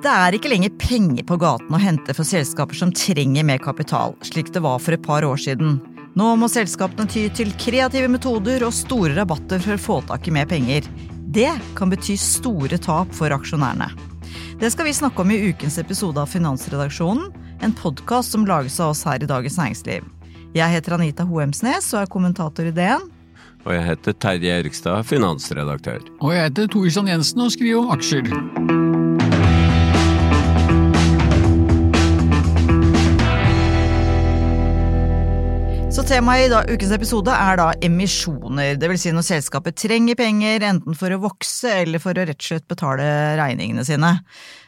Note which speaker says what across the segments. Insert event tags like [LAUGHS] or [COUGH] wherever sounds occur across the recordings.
Speaker 1: Det er ikke lenger penger på gaten å hente for selskaper som trenger mer kapital, slik det var for et par år siden. Nå må selskapene ty til kreative metoder og store rabatter for å få tak i mer penger. Det kan bety store tap for aksjonærene. Det skal vi snakke om i ukens episode av Finansredaksjonen, en podkast som lages av oss her i Dagens Næringsliv. Jeg heter Anita Hoemsnes og er kommentator i DN.
Speaker 2: Og jeg heter Terje Erikstad, finansredaktør.
Speaker 3: Og jeg heter Torisson Jensen og skriver om aksjer.
Speaker 1: Temaet i da, ukens episode er da emisjoner, dvs. Si når selskapet trenger penger enten for å vokse eller for å rett og slett betale regningene sine.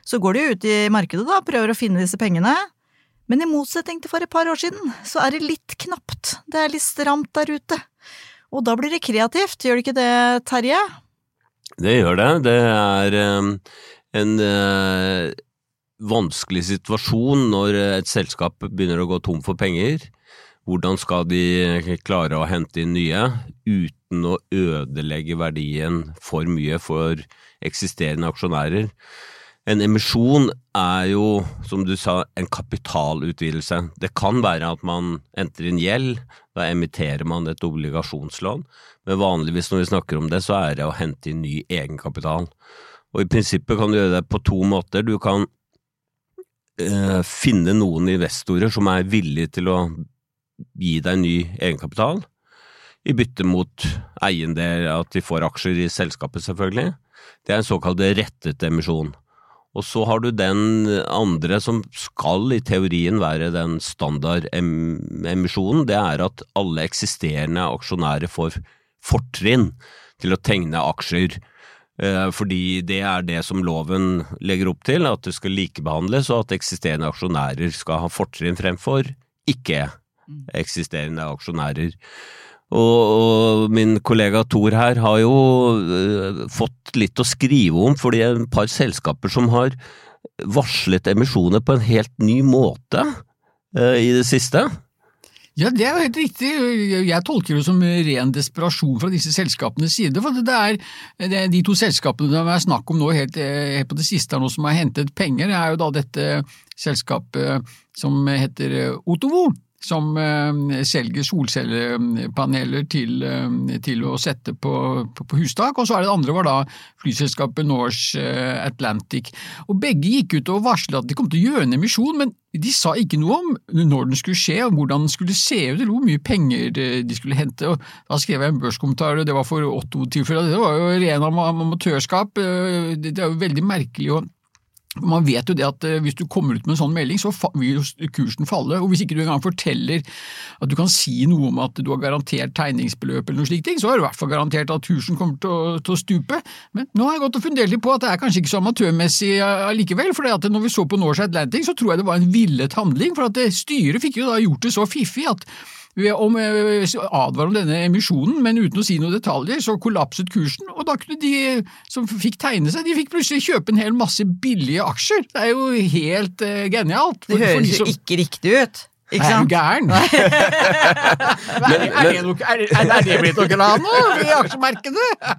Speaker 1: Så går de ut i markedet da, prøver å finne disse pengene. Men i motsetning til for et par år siden, så er det litt knapt, det er litt stramt der ute. Og da blir det kreativt, gjør det ikke det, Terje?
Speaker 2: Det gjør det. Det er um, en uh, vanskelig situasjon når et selskap begynner å gå tom for penger. Hvordan skal de klare å hente inn nye uten å ødelegge verdien for mye for eksisterende aksjonærer? En emisjon er jo, som du sa, en kapitalutvidelse. Det kan være at man entrer inn gjeld, da emitterer man et obligasjonslån, men vanligvis når vi snakker om det, så er det å hente inn ny egenkapital. Og i prinsippet kan du gjøre det på to måter. Du kan eh, finne noen investorer som er villige til å gi deg ny egenkapital, i bytte mot eiendel, at de får aksjer i selskapet, selvfølgelig. Det er en såkalt rettet emisjon. Og så har du den andre som skal i teorien være den standardemisjonen. Det er at alle eksisterende aksjonærer får fortrinn til å tegne aksjer. Eh, fordi det er det som loven legger opp til, at det skal likebehandles og at eksisterende aksjonærer skal ha fortrinn fremfor ikke-eksisterende aksjonærer. Og, og, min kollega Thor her har jo uh, fått litt å skrive om, fordi det er et par selskaper som har varslet emisjoner på en helt ny måte uh, i det siste.
Speaker 3: Ja, det er jo helt riktig. Jeg tolker det som ren desperasjon fra disse selskapenes side. For det er, de to selskapene det er snakk om nå helt, helt på det siste nå som har hentet penger, det er jo da dette selskapet som heter Otovo som eh, selger solcellepaneler til, eh, til å sette på, på, på, hustak, og så er det, det andre var da flyselskapet Norse eh, Atlantic. Og Begge gikk ut og varslet at de kom til å gjøre en emisjon, men de sa ikke noe om når den skulle skje, og hvordan den skulle se ut, eller hvor mye penger de skulle hente. Og da skrev jeg en børskommentar, og det var for Otto-tilfellet. Det var jo ren amatørskap. Det er jo veldig merkelig å man vet jo det at eh, hvis du kommer ut med en sånn melding, så vil kursen falle. og Hvis ikke du engang forteller at du kan si noe om at du har garantert tegningsbeløp, eller noe slikt, så er du i hvert fall garantert at kursen kommer til å, til å, stupe. Men nå har jeg gått og fundert litt på at det er kanskje ikke så amatørmessig allikevel. for når vi så på Norse Atlantic, så tror jeg det var en villet handling. For at styret fikk jo da gjort det så fiffig at om, eh, advare om denne emisjonen, men uten å si noen detaljer, så kollapset kursen, og da kunne de som fikk tegne seg, de fikk plutselig kjøpe en hel masse billige aksjer. Det er jo helt uh, genialt.
Speaker 1: Det høres jo som... ikke riktig ut.
Speaker 3: Ikke sant? Er du gæren? [LAUGHS] er, er, er, er, det blitt noe grann nå i aksjemarkedet?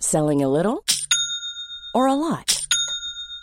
Speaker 4: Selling a little or a lot?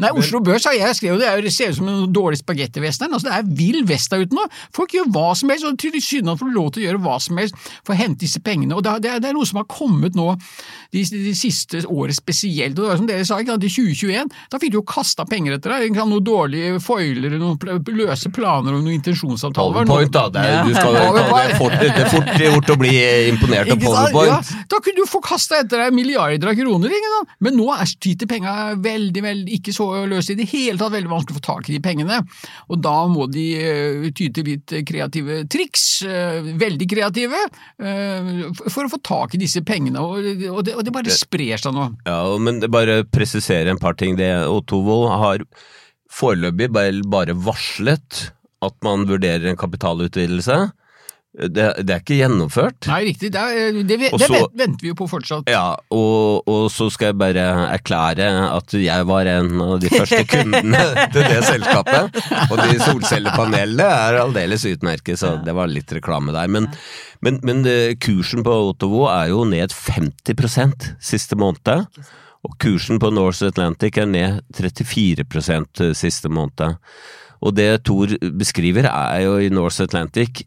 Speaker 3: Nei, Oslo Børs har jeg skrevet, det, er, det ser ut som en dårlig spagettivestern. Altså, det er vill vest der ute nå. Folk gjør hva som helst, og tilsynelatende får lov til å gjøre hva som helst for å hente disse pengene. Og det, er, det er noe som har kommet nå de, de siste året spesielt. og det var som dere sa, ikke, I 2021 da fikk du jo kasta penger etter deg. Noen dårlige foiler, noen løse planer og noen intensjonsavtaler.
Speaker 2: Powerpoint, da. Det er, du skal, det fort, det er fort gjort å bli imponert av powerpoint.
Speaker 3: Ja, da kunne du få kasta etter deg milliarder av kroner, ikke sant? men nå er tyter penga veldig, veldig ikke så løse i det hele tatt, veldig vanskelig å få tak i de pengene. Og da må de uh, ty til litt kreative triks, uh, veldig kreative, uh, for å få tak i disse pengene. Og, det, og det, bare sprer seg nå.
Speaker 2: Ja, men bare presisere en par ting. Det Otovo har foreløpig bare varslet at man vurderer en kapitalutvidelse. Det, det, er ikke gjennomført.
Speaker 3: Nei, riktig. Det, er, det, det så, venter vi jo på fortsatt.
Speaker 2: Ja, og, og, så skal jeg bare erklære at jeg var en av de første kundene [LAUGHS] til det selskapet. Og de solcellepanelene er aldeles utmerket, så det var litt reklame der. Men, men, men eh, kursen på Otovo er jo ned 50% siste måned. Og kursen på North Atlantic er ned 34% siste måned. Og det Thor beskriver er jo i North Atlantic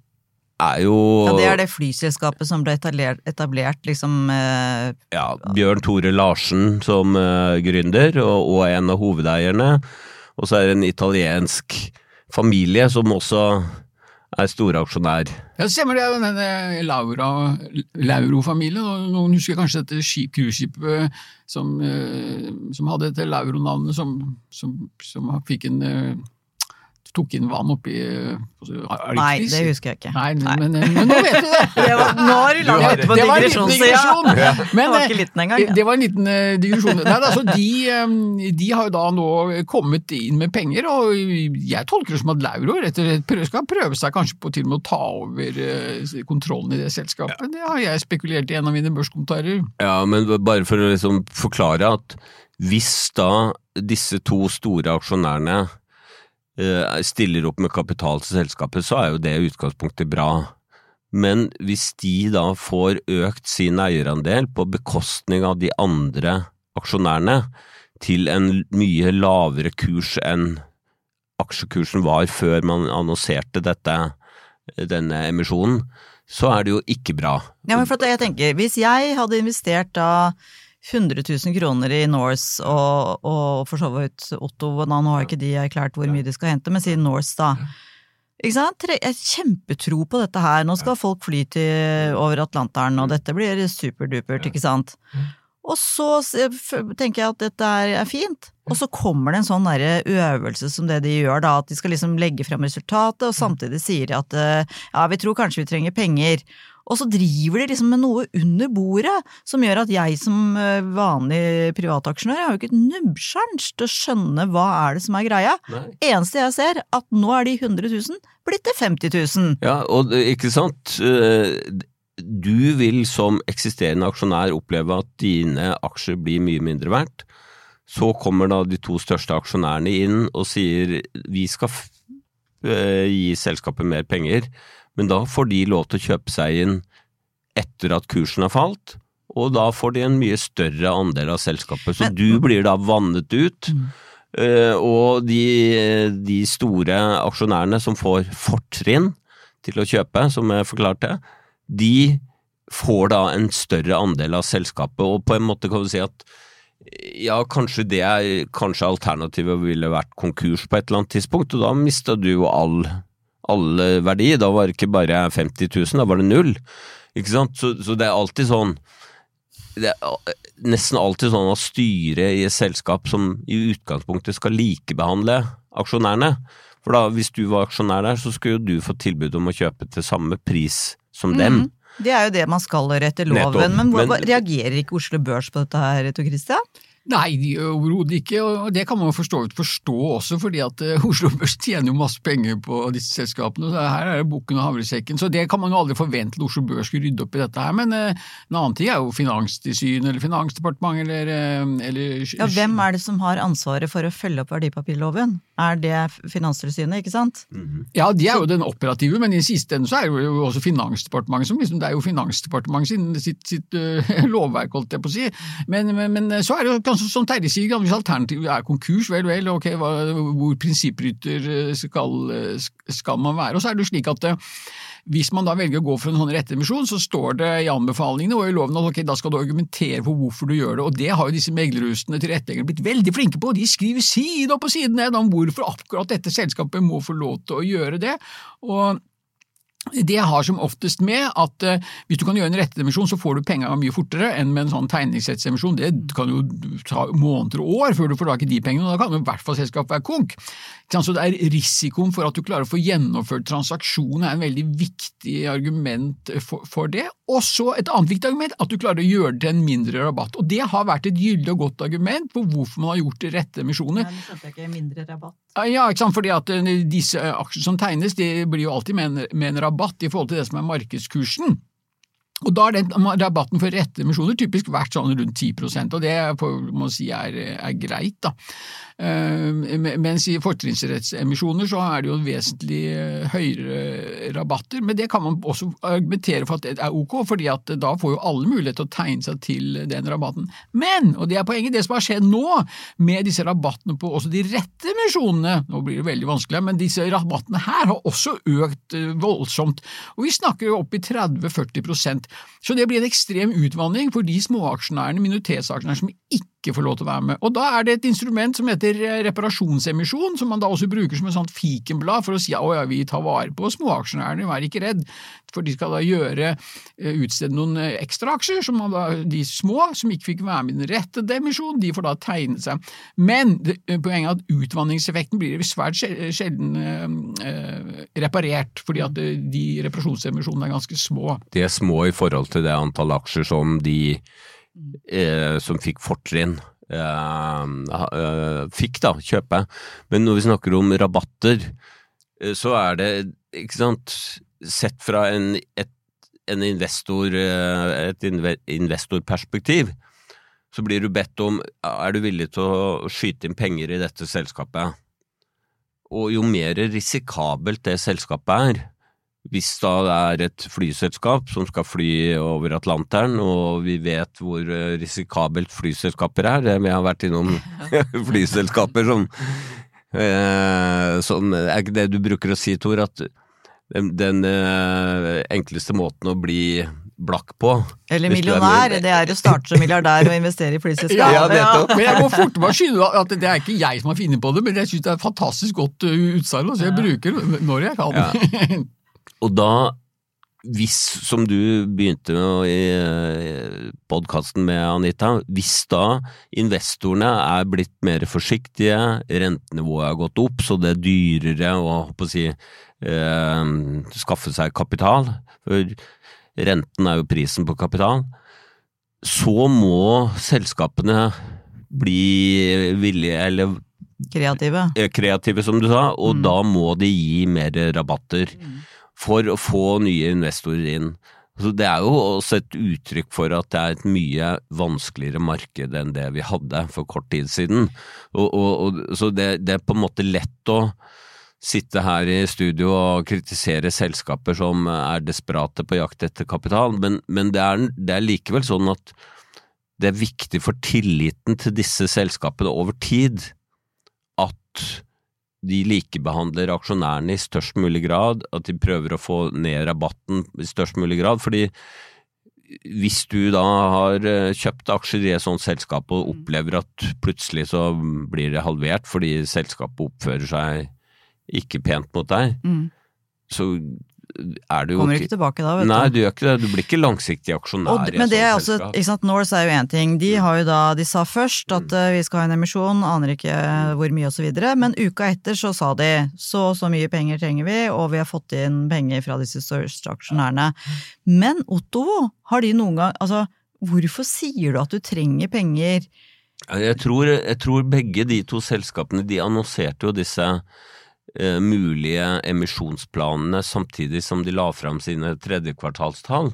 Speaker 2: er jo
Speaker 1: Ja, Det er det flyselskapet som ble etablert, etablert liksom eh,
Speaker 2: Ja, Bjørn Tore Larsen som eh, gründer, og, og, en av hovedeierne. Og så er det en italiensk familie som også er storaksjonær.
Speaker 3: Ja, stemmer det. Denne Laura, Lauro-familien. Noen husker kanskje dette cruiseskipet som, eh, som hadde dette Lauro-navnet, som, som, som, fikk en eh, tok inn vann oppi
Speaker 1: altså, Nei, det husker jeg ikke.
Speaker 3: Nei, Nei. Men, men, men, nå vet du det! [LAUGHS]
Speaker 1: det var, nå har du lagt ut på digresjonssida!
Speaker 3: Ja. Men, det var ikke liten engang. Ja. Det var en liten digresjon. Nei, altså, de, de, har jo da nå kommet inn med penger, og jeg tolker det som at Lauro rett og slett skal prøve seg kanskje på til og med å ta over kontrollen i det selskapet. Det har jeg spekulert i en av mine børskommentarer.
Speaker 2: Ja, men bare for å liksom forklare at hvis da disse to store aksjonærene Eh, stiller opp med kapital til selskapet, så er jo det utgangspunktet bra. Men hvis de da får økt sin eierandel på bekostning av de andre aksjonærene til en mye lavere kurs enn aksjekursen var før man annonserte dette, denne emisjonen, så er det jo ikke bra.
Speaker 1: Ja, men for jeg tenker, Hvis jeg hadde investert da 100 000 kroner i Norse og, og for så vidt Otto, nå har ikke de erklært hvor mye de skal hente, men si Norse, da. Ikke sant? Jeg kjempetro på dette her. Nå skal folk fly til over Atlanteren, og dette blir superdupert, ikke sant. Og så tenker jeg at dette er fint, og så kommer det en sånn øvelse som det de gjør, da, at de skal liksom legge frem resultatet, og samtidig sier de at ja, vi tror kanskje vi trenger penger. Og så driver de liksom med noe under bordet som gjør at jeg som eh, vanlig privataksjonær har jo ikke et nubbsjans til å skjønne hva er det som er greia. Nei. Eneste jeg ser, at nå er de 100 000 blitt til 50 000.
Speaker 2: Ja, og ikke sant. Eh, du vil som eksisterende aksjonær oppleve at dine aksjer blir mye mindre verdt. Så kommer da de to største aksjonærene inn og sier vi skal eh, gi selskapet mer penger men da får de lov til å kjøpe seg inn etter at kursen har falt, og da får de en mye større andel av selskapet. Så du blir da vannet ut. Mm. Uh, og de, de, store aksjonærene som får fortrinn til å kjøpe, som jeg forklarte, de får da en større andel av selskapet, og på en måte kan du si at ja, kanskje det er kanskje alternativet ville vært konkurs på et eller annet tidspunkt, og da mista du jo all, all verdi. Da var det ikke bare 50 000, da var det null. Ikke sant? Så, så det er alltid sånn det er nesten alltid sånn at styret i et selskap som i utgangspunktet skal likebehandle aksjonærene. For da, hvis du var aksjonær der, så skulle jo du få tilbud om å kjøpe til samme pris som dem.
Speaker 1: Det er jo det man skal gjøre etter loven.
Speaker 2: Nettopp.
Speaker 1: Men,
Speaker 2: Men-
Speaker 1: reagerer ikke Oslo Børs på dette her, Tor Christian?
Speaker 3: Nei, overhodet ikke, og det kan man jo forstå, forstå også, fordi at eh, Oslo Børs tjener jo masse penger på disse selskapene. så Her er det bukken og havresekken, så det kan man jo aldri forvente at Oslo Børs skulle rydde opp i dette her. Men eh, en annen ting er jo Finanstilsynet eller Finansdepartementet eller, eh, eller
Speaker 1: Ja, hvem er det som har ansvaret for å følge opp verdipapirloven? Er det Finanstilsynet, ikke sant?
Speaker 3: Ja, de er jo den operative, men i siste ende så er det jo også Finansdepartementet som liksom, det er jo Finansdepartementet sin, sitt, sitt uh, [LAUGHS] lovverk, holdt jeg på å si. Men, men, men så er det jo kanskje som Terje sier, hvis alternativet er konkurs, vel, vel, ok, hva, hvor prinsipprytter øh, skal, skal man være? Og så er det jo slik at hvis man da velger å gå for en sånn rettemisjon, så står det i anbefalingene og i loven at okay, da skal du argumentere for hvorfor du gjør det, og det har jo disse meglerhusene tilretteleggere blitt veldig flinke på. De skriver side opp og side ned om hvorfor akkurat dette selskapet må få lov til å gjøre det. og det har som oftest med at eh, hvis du kan gjøre en rettedemisjon, så får du penga mye fortere enn med en sånn tegningsrettsemisjon. Det kan jo ta måneder og år før du får tak i de pengene, og da kan jo i hvert fall selskapet være konk. Så det er risikoen for at du klarer å få gjennomført transaksjonen er en veldig viktig argument for, for det. Og så et annet viktig argument, at du klarer å gjøre det til en mindre rabatt. Og det har vært et gyldig og godt argument for hvorfor man har gjort rettemisjoner.
Speaker 1: Nei, nå skjønte jeg ikke mindre rabatt.
Speaker 3: Ja, ikke sant, fordi at eh, disse aksjene som tegnes, de blir jo alltid med en, med en rabatt i forhold til det som er markedskursen. Og da har den rabatten for rette emisjoner typisk vært sånn rundt 10% og det må si er, er greit, da. Eh, Mens i fortrinnsrettsemisjoner så er det jo vesentlig eh, høyere rabatter, men det kan man også argumentere for at det er ok, fordi at da får jo alle mulighet til å tegne seg til den rabatten. Men, og det er poenget, det som har skjedd nå med disse rabattene på også de rette emisjonene, nå blir det veldig vanskelig, men disse rabattene her har også økt eh, voldsomt, og vi snakker jo opp i 30-40 så det blir en ekstrem utvanning for de småaksjonærene, minoritetsaksjonærene, som ikke får lov til å være med. Og da er det et instrument som heter eh, reparasjonsemisjon, som man da også bruker som et sånt fikenblad for å si at ja, vi tar vare på småaksjonærene, vær ikke redd, for de skal da gjøre, eh, utstede noen ekstraaksjer, ekstra aksjer, som de små som ikke fikk være med i den rettede emisjonen, de får da tegne seg. Men det, poenget er at utvanningseffekten blir svært sjel- sjelden eh, eh, reparert, fordi at eh, de reparasjonsemisjonene er ganske små.
Speaker 2: De er små i forhold til det antall aksjer som de eh, som fikk fortrinn. Eh, eh, fikk da, kjøpe. Men når vi snakker om rabatter, eh, så er det, ikke sant, sett fra en, et, en investor, eh, et investorperspektiv, så blir du bedt om er du villig til å skyte inn penger i dette selskapet. Og jo mer risikabelt det selskapet er, hvis da det er et flyselskap som skal fly over Atlanteren, og vi vet hvor eh, risikabelt flyselskaper er, det- vi har vært innom [LAUGHS] [LAUGHS] flyselskaper som eh, som Er ikke det du bruker å si, Tor, at den, den eh, enkleste måten å bli blakk på
Speaker 1: Eller
Speaker 2: er
Speaker 1: millionær, det er å starte som milliardær og investere i flyselskap. [LAUGHS]
Speaker 2: Ja, ja.
Speaker 3: Men jeg må fort meg skynde meg at det er ikke jeg som har funnet på det, men jeg synes det er et fantastisk godt utsagn, så jeg bruker når jeg kan.
Speaker 2: Og da, hvis, som du begynte med i podkasten med Anita, hvis da investorene er blitt mer forsiktige, rentenivået har gått opp, så det er dyrere å å si, eh, skaffe seg kapital, for renten er jo prisen på kapital, så må selskapene bli villige, eller
Speaker 1: Kreative.
Speaker 2: er kreative, som du sa, og da må de gi mer rabatter for å få nye investorer inn. Så Det er jo også et uttrykk for at det er et mye vanskeligere marked enn det vi hadde for kort tid siden. Og, og, og, så det, det er på en måte lett å sitte her i studio og kritisere selskaper som er desperate på jakt etter kapital, men, men det, er, det er likevel sånn at det er viktig for tilliten til disse selskapene over tid at de likebehandler aksjonærene i størst mulig grad, at de prøver å få ned rabatten i størst mulig grad, fordi hvis du da har eh, kjøpt aksjer i et sånt selskap og opplever at plutselig så blir det halvert fordi selskapet oppfører seg ikke pent mot deg,
Speaker 1: Mm.
Speaker 2: så er du
Speaker 1: Kommer ikke tilbake da, vet
Speaker 2: Nei,
Speaker 1: du.
Speaker 2: du ikke det. Du blir ikke langsiktig aksjonær
Speaker 1: Og, men det er også,
Speaker 2: selskap.
Speaker 1: ikke sant, Norse er jo én ting. De har jo da, de sa først at eh, vi skal ha en emisjon, aner ikke hvor mye videre, men uka etter så sa de så og så mye penger trenger vi, og vi har fått inn penger fra disse største aksjonærene. Men Ottovo, har de noen gang Altså, hvorfor sier du at du trenger penger?
Speaker 2: Jeg tror, jeg tror begge de to selskapene de annonserte jo disse eh, mulige emisjonsplanene samtidig som de la fram sine tredjekvartalstall.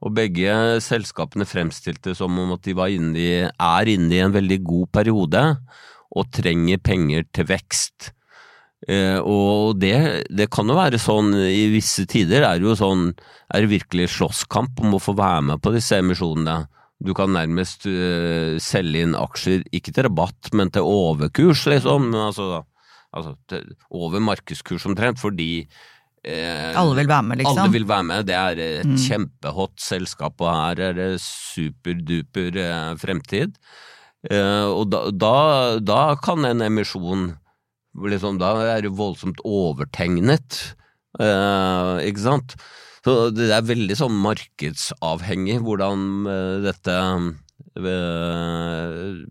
Speaker 2: Og begge selskapene fremstilte som om at de inne i, er inne i en veldig god periode og trenger penger til vekst. Eh, og det, det kan jo være sånn i visse tider er det jo sånn er det virkelig slåsskamp om å få være med på disse emisjonene. Du kan nærmest øh, selge inn aksjer, ikke til rabatt, men til overkurs, liksom. Altså, altså til, over markedskurs omtrent, fordi eh,
Speaker 1: Alle vil være med, liksom.
Speaker 2: Alle vil være med. Det er et
Speaker 1: Mm.
Speaker 2: kjempehot selskap, og her er det superduper eh, fremtid. Eh, og da, da, da kan en emisjon liksom, Da er det voldsomt overtegnet, eh, ikke sant? Så det er veldig sånn markedsavhengig hvordan eh, dette eh,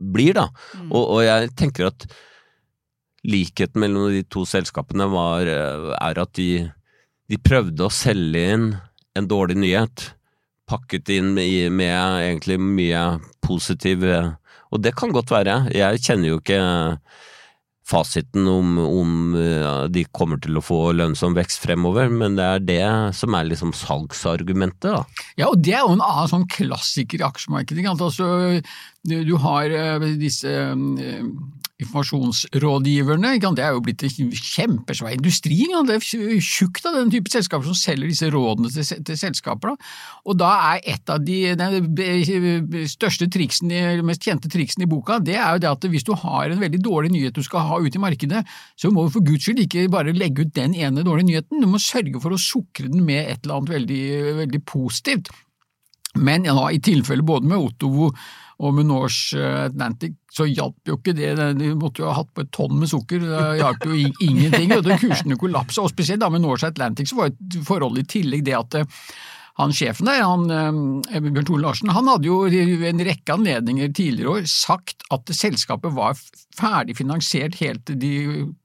Speaker 2: blir, da.
Speaker 1: Mm.
Speaker 2: Og, og jeg tenker at likheten mellom de to selskapene var, eh, er at de, de prøvde å selge inn en dårlig nyhet, pakket inn med, med egentlig mye positiv eh, Og det kan godt være. Jeg kjenner jo ikke fasiten om, om eh, de kommer til å få lønnsom vekst fremover, men det er det som er liksom salgsargumentet, da.
Speaker 3: Ja, og det er jo en annen sånn klassiker i aksjemarkedet. Altså, du, har eh, disse eh, informasjonsrådgiverne, det er jo blitt en kjempesvær industri. Det er tjukt av den type selskaper som selger disse rådene til, til selskaper. Og da er et av de, de største triksene, mest kjente triksene i boka, det er jo det at hvis du har en veldig dårlig nyhet du skal ha ut i markedet, så må du for guds skyld ikke bare legge ut den ene dårlige nyheten, du må sørge for å sukre den med et eller annet veldig, veldig positivt. Men ja, i tilfelle både med Ottovo og Norse Atlantic så hjalp jo ikke det, de måtte jo ha hatt på et tonn med sukker, det hjalp jo ingenting, og kursene kollapsa, og spesielt da med Norse Atlantic så var et forhold i tillegg det at eh, han sjefen der, han, eh, Bjørn Tore Larsen, han hadde jo en rekke anledninger tidligere år sagt at selskapet var ferdig finansiert helt til de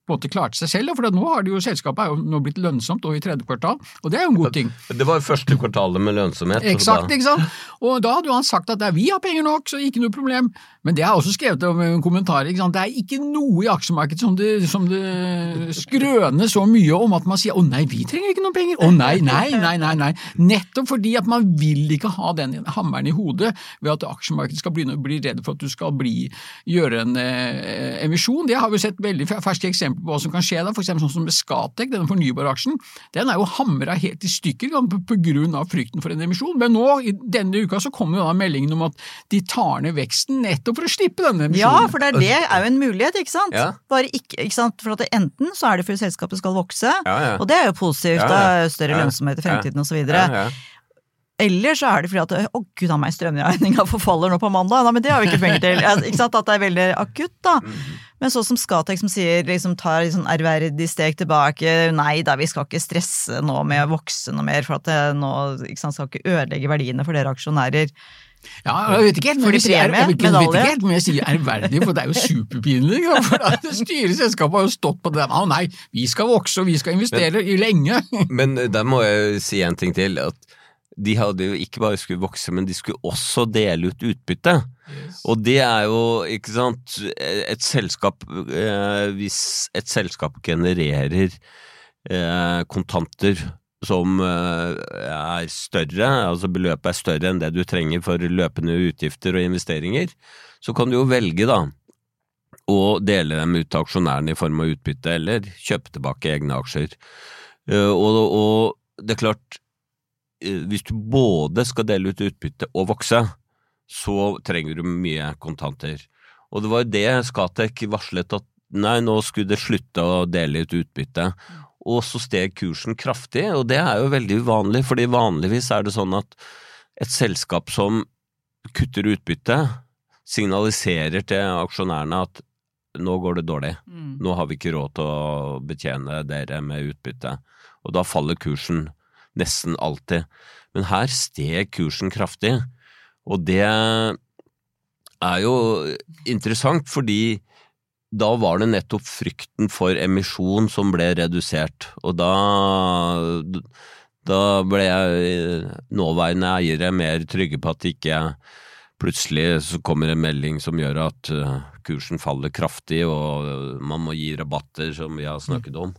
Speaker 3: på en måte klarte seg selv, for nå har det jo, selskapet jo nå blitt lønnsomt og i tredje kvartal, og det er jo en god ting.
Speaker 2: Det var første kvartalet med lønnsomhet. Exakt,
Speaker 3: Eksakt,
Speaker 2: da-
Speaker 3: ikke sant? Og da hadde jo han sagt at er, vi har penger nok, så ikke noe problem. Men det er også skrevet om en kommentar, ikke sant? det er ikke noe i aksjemarkedet som det, som det skrøner så mye om at man sier å nei, vi trenger ikke noen penger, å nei, nei, nei, nei, nei. Nettopp fordi at man vil ikke ha den hammeren i hodet ved at aksjemarkedet skal begynne å bli redd for at du skal bli, gjøre en eh, emisjon. Det har vi sett veldig ferske eksempler hva som kan skje da, for eksempel sånn som med Scatec, denne fornybare aksjen. Den er jo hamra helt i stykker pga. frykten for en emisjon, men nå, i denne uka, så kommer jo da meldingen om at de tar ned veksten nettopp for å slippe denne emisjonen.
Speaker 1: Ja, for det er, det er jo en mulighet, ikke sant?
Speaker 2: Ja.
Speaker 1: Bare ikke, ikke sant? For at det, enten så er det fordi selskapet skal vokse,
Speaker 2: Ja, ja.
Speaker 1: og det er jo positivt,
Speaker 2: Ja,
Speaker 1: da
Speaker 2: ja.
Speaker 1: større
Speaker 2: Ja,
Speaker 1: lønnsomhet i fremtiden
Speaker 2: Ja,
Speaker 1: videre. Eller så er det fordi at å gud a meg, strømregninga forfaller nå på mandag, Nei, men det har vi ikke penger til. Ikke sant? At det er veldig akutt, da. Men så som Skatek som sier, liksom tar liksom ærverdig steg tilbake, nei da, vi skal ikke stresse nå med å vokse noe mer, for at det nå ikke sant, skal ikke ødelegge verdiene for dere aksjonærer.
Speaker 3: Ja, jeg vet ikke helt, men jeg, sier- jeg, jeg, jeg vet ikke helt, men jeg sier ærverdig, for det er jo superpinlig. For at Styret i selskapet har jo stått på det. Å nei, vi skal vokse og vi skal investere i lenge.
Speaker 2: Men der må jeg si en ting til. at de hadde jo ikke bare skulle vokse, men de skulle også dele ut utbytte. Og det er jo, ikke sant, et selskap eh, Hvis et selskap genererer eh, kontanter som eh, er større, altså beløpet er større enn det du trenger for løpende utgifter og investeringer, så kan du jo velge, da, å dele dem ut til aksjonærene i form av utbytte, eller kjøpe tilbake egne aksjer. Eh, og, og det er klart, hvis du både skal dele ut utbytte og vokse, så trenger du mye kontanter. Og det var jo det Skatek varslet at nei, nå skulle det slutte å dele ut utbytte. Og så steg kursen kraftig, og det er jo veldig uvanlig, fordi vanligvis er det sånn at et selskap som kutter utbytte, signaliserer til aksjonærene at nå går det dårlig,
Speaker 1: Mm.
Speaker 2: nå har vi ikke råd til å betjene dere med utbytte. Og da faller kursen nesten alltid. Men her steg kursen kraftig, og det er jo interessant fordi da var det nettopp frykten for emisjon som ble redusert, og da, da ble nåværende eiere mer trygge på at ikke plutselig kommer en melding som gjør at uh, kursen faller kraftig og man må gi rabatter, som vi har snakket om.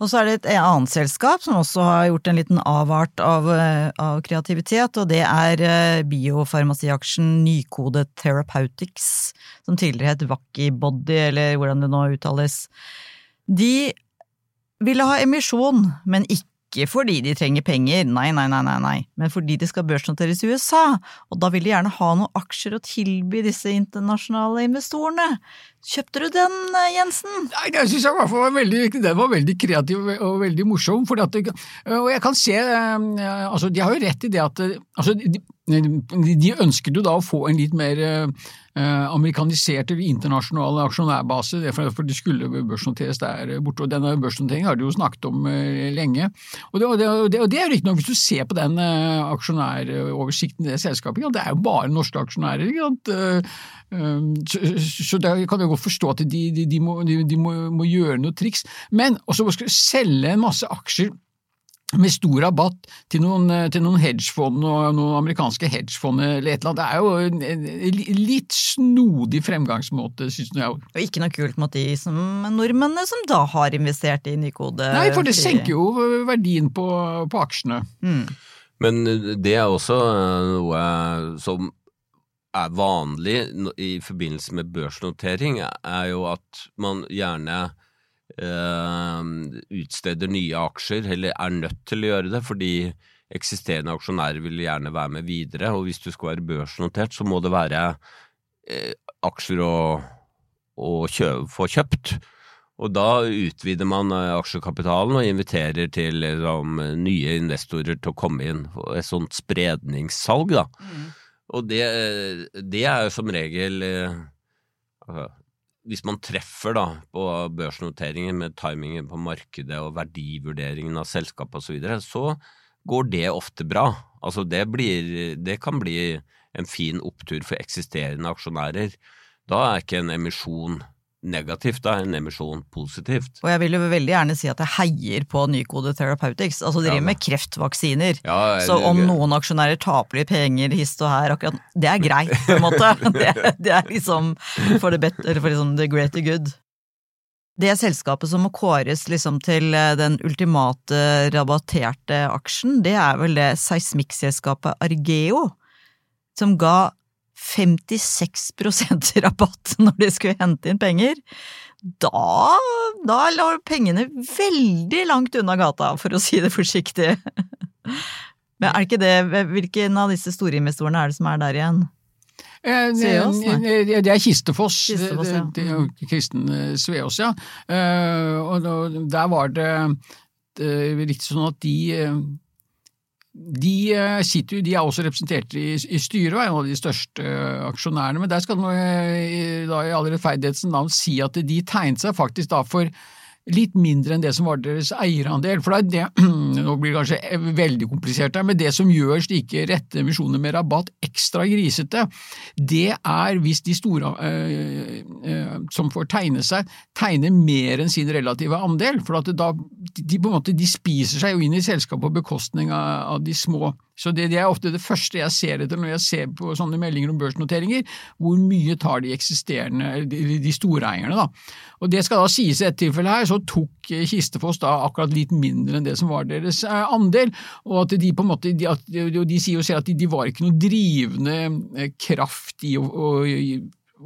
Speaker 1: Og så er det et annet selskap som også har gjort en liten avart av, eh, av kreativitet, og det er eh, biofarmasiaksjen Nykode Therapeutics, som tidligere het Wackybody, eller hvordan det nå uttales. De ville ha emisjon, men ikke fordi de trenger penger, nei, nei, nei, nei, nei, men fordi de skal børsnoteres i USA, og da vil de gjerne ha noen aksjer å tilby disse internasjonale investorene. Kjøpte du den, eh, Jensen?
Speaker 3: Nei, jeg synes jeg var veldig, den var veldig kreativ og veldig morsom. At, og jeg kan se eh, altså De har jo rett i det at eh, altså, de, de ønsket jo da å få en litt mer eh, internasjonale eller internasjonal aksjonærbase, det er for de skulle børsnoteres der borte. og Denne børsnoteringen har de jo snakket om eh, lenge. Og det, og det, og det, og det er riktignok, hvis du ser på den eh, aksjonæroversikten i det selskapet, det er jo bare norske aksjonærer. Så, da kan jeg godt forstå at de, de, de, må, de må, må gjøre noe triks. Men også skal du selge en masse aksjer med stor rabatt til noen, til noen hedgefond og noen amerikanske hedgefond eller et eller annet. Det er jo en, en litt snodig fremgangsmåte, synes jeg.
Speaker 1: Og ikke noe kult mot de som, nordmennene som da har investert i Nykode.
Speaker 3: Nei, for det senker jo verdien på, på aksjene.
Speaker 1: Mm.
Speaker 2: Men det er også eh, noe som er vanlig i forbindelse med børsnotering, er jo at man gjerne eh, utsteder nye aksjer, eller er nødt til å gjøre det, fordi eksisterende aksjonærer vil gjerne være med videre, og hvis du skal være børsnotert, så må det være eh, aksjer å, å kjø, få kjøpt. Og da utvider man eh, aksjekapitalen og inviterer til liksom, nye investorer til å komme inn. Et sånt spredningssalg, da. Og det, det er jo som regel eh, altså, Hvis man treffer da på børsnoteringen med timingen på markedet og verdivurderingen av selskapet osv., så, så går det ofte bra. Altså det, blir, det kan bli en fin opptur for eksisterende aksjonærer. Da er ikke en emisjon negativt, da en emisjon positivt.
Speaker 1: Og jeg vil jo veldig gjerne si at jeg heier på Nykode Therapeutics. Altså, de driver
Speaker 2: ja,
Speaker 1: med kreftvaksiner.
Speaker 2: Ja,
Speaker 1: Så om noen aksjonærer taper litt penger hist og her, akkurat, det er greit, på en måte. [LAUGHS] Det, det er liksom for, the better, for liksom the greater good. Det selskapet som må kåres liksom til eh, den ultimate rabatterte aksjen, det er vel det seismikkselskapet Argeo, som ga 56% [LAUGHS] rabatt når de skulle hente inn penger. Da, da lå pengene veldig langt unna gata, for å si det forsiktig. Men er det ikke det, hvilken av disse storinvestorene er det som er der igjen?
Speaker 3: Eh,
Speaker 1: Sveås, nei.
Speaker 3: eh, Det er Kistefoss.
Speaker 1: Kistefoss, ja.
Speaker 3: Det, det, jo Kristen eh, Sveås, ja. Eh, Og der var det, riktig sånn at de eh, de eh, sitter de er også representert i, i styret og er en av de største eh, aksjonærene, men der skal man i, da i all rettferdighetens navn si at de tegnet seg faktisk da for litt mindre enn det som var deres eierandel. For det det, [CLEARS THROAT] nå blir det kanskje veldig komplisert her, men det som gjør slike rette emisjoner med rabatt ekstra grisete, det er hvis de store øh, øh, som får tegne seg, tegner mer enn sin relative andel. For da, de, måte, de spiser seg jo inn i selskapet på bekostning av, av de små. Så det, det er ofte det første jeg ser etter når jeg ser på sånne meldinger om børsnoteringer, hvor mye tar de eksisterende, de, de store eierne da. Og det skal da sies i et tilfelle her, så tok Kistefoss da akkurat litt mindre enn det som var deres eh, andel, og at de på en måte, de, at, de, sier jo selv at de, de var ikke noe drivende eh, kraft i å, å,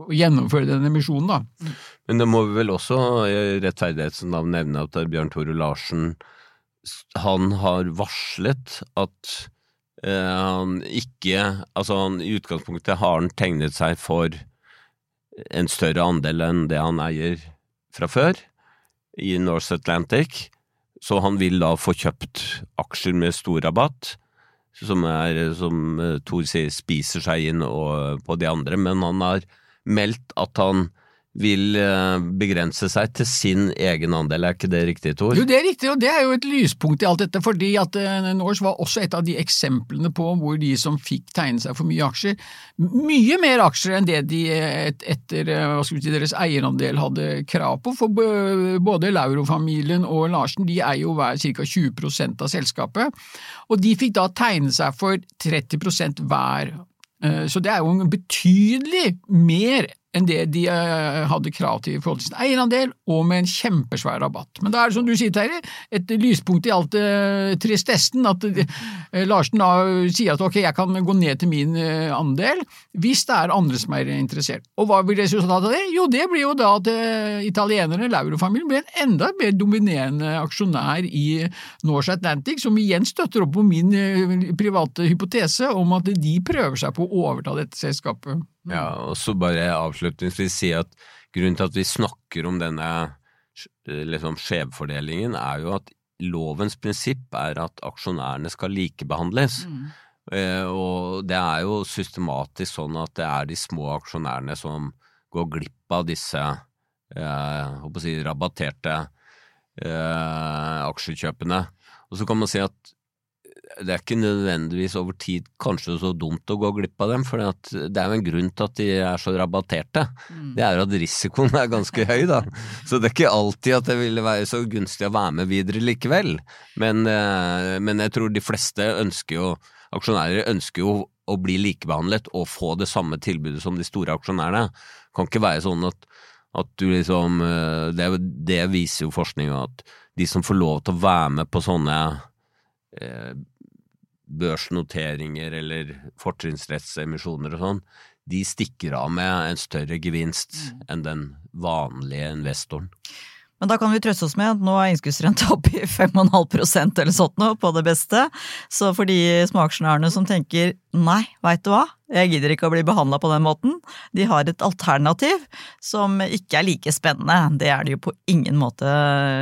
Speaker 3: å gjennomføre den emisjonen da.
Speaker 2: Men det må vi vel også i rettferdighetens navn nevne at Bjørn Tore Larsen han har varslet at eh, han ikke Altså, han, i utgangspunktet har han tegnet seg for en større andel enn det han eier fra før i North Atlantic, så han vil da få kjøpt aksjer med stor rabatt. som, er, som Thor sier, spiser seg inn og, på de andre, men han har meldt at han vil eh, begrense seg til sin egen andel, er ikke det riktig, Tor?
Speaker 3: Jo, det er riktig, og det er jo et lyspunkt i alt dette, fordi at uh, Norse var også et av de eksemplene på hvor de som fikk tegne seg for mye aksjer, mye mer aksjer enn det de et, etter si, deres eierandel hadde krav på, for både Lauro-familien og Larsen de eier jo hver ca. 20% av selskapet, og de fikk da tegne seg for 30% hver. Så det er jo en betydelig mer enn det de eh, hadde krav til i forhold til sin eierandel, og med en kjempesvær rabatt. Men da er det som du sier, Terje, et lyspunkt i alt eh, tristessen, at eh, Larsen da sier at ok, jeg kan gå ned til min eh, andel, hvis det er andre som er interessert. Og hva blir resultatet av det? Jo, det blir jo da at italienerne, Lauro-familien, blir en enda mer dominerende aksjonær i Norse Atlantic, som igjen støtter opp på min private hypotese om at de prøver seg på å overta dette selskapet.
Speaker 2: Ja, og så bare avslutningsvis si at grunnen til at vi snakker om denne liksom, skjevfordelingen, er jo at lovens prinsipp er at aksjonærene skal likebehandles. Mm. Eh, og det er jo systematisk sånn at det er de små aksjonærene som går glipp av disse eh, si, rabatterte eh, aksjekjøpene. Og så kan man si at det er ikke nødvendigvis over tid kanskje så dumt å gå glipp av dem, for det er jo en grunn til at de er så rabatterte. Mm. Det er jo at risikoen er ganske høy, da. Så det er ikke alltid at det ville være så gunstig å være med videre likevel. Men, eh, men jeg tror de fleste ønsker jo, aksjonærer ønsker jo å bli likebehandlet og få det samme tilbudet som de store aksjonærene. Det kan ikke være sånn at, at du liksom eh, det, det viser jo forskninga at de som får lov til å være med på sånne eh, børsnoteringer eller fortrinnsrettsemisjoner og sånn, de stikker av med en større gevinst mm. enn den vanlige investoren.
Speaker 1: Men da kan vi trøste oss med at nå er innskuddsrenta opp i 5,5% eller sånt nå, på det beste. Så for de småaksjonærene som tenker nei, veit du hva, jeg gidder ikke å bli behandla på den måten, de har et alternativ som ikke er like spennende. Det er det jo på ingen måte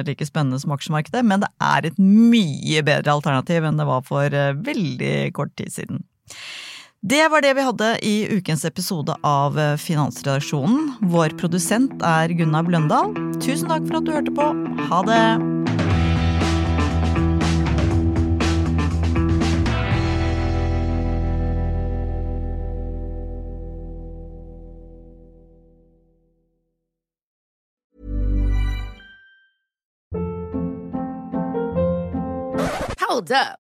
Speaker 1: like spennende som aksjemarkedet, men det er et mye bedre alternativ enn det var for eh, veldig kort tid siden. Det var det vi hadde i ukens episode av Finansredaksjonen. Vår produsent er Gunnar Bløndal. Tusen takk for at du hørte på. Ha det!
Speaker 5: Hold up.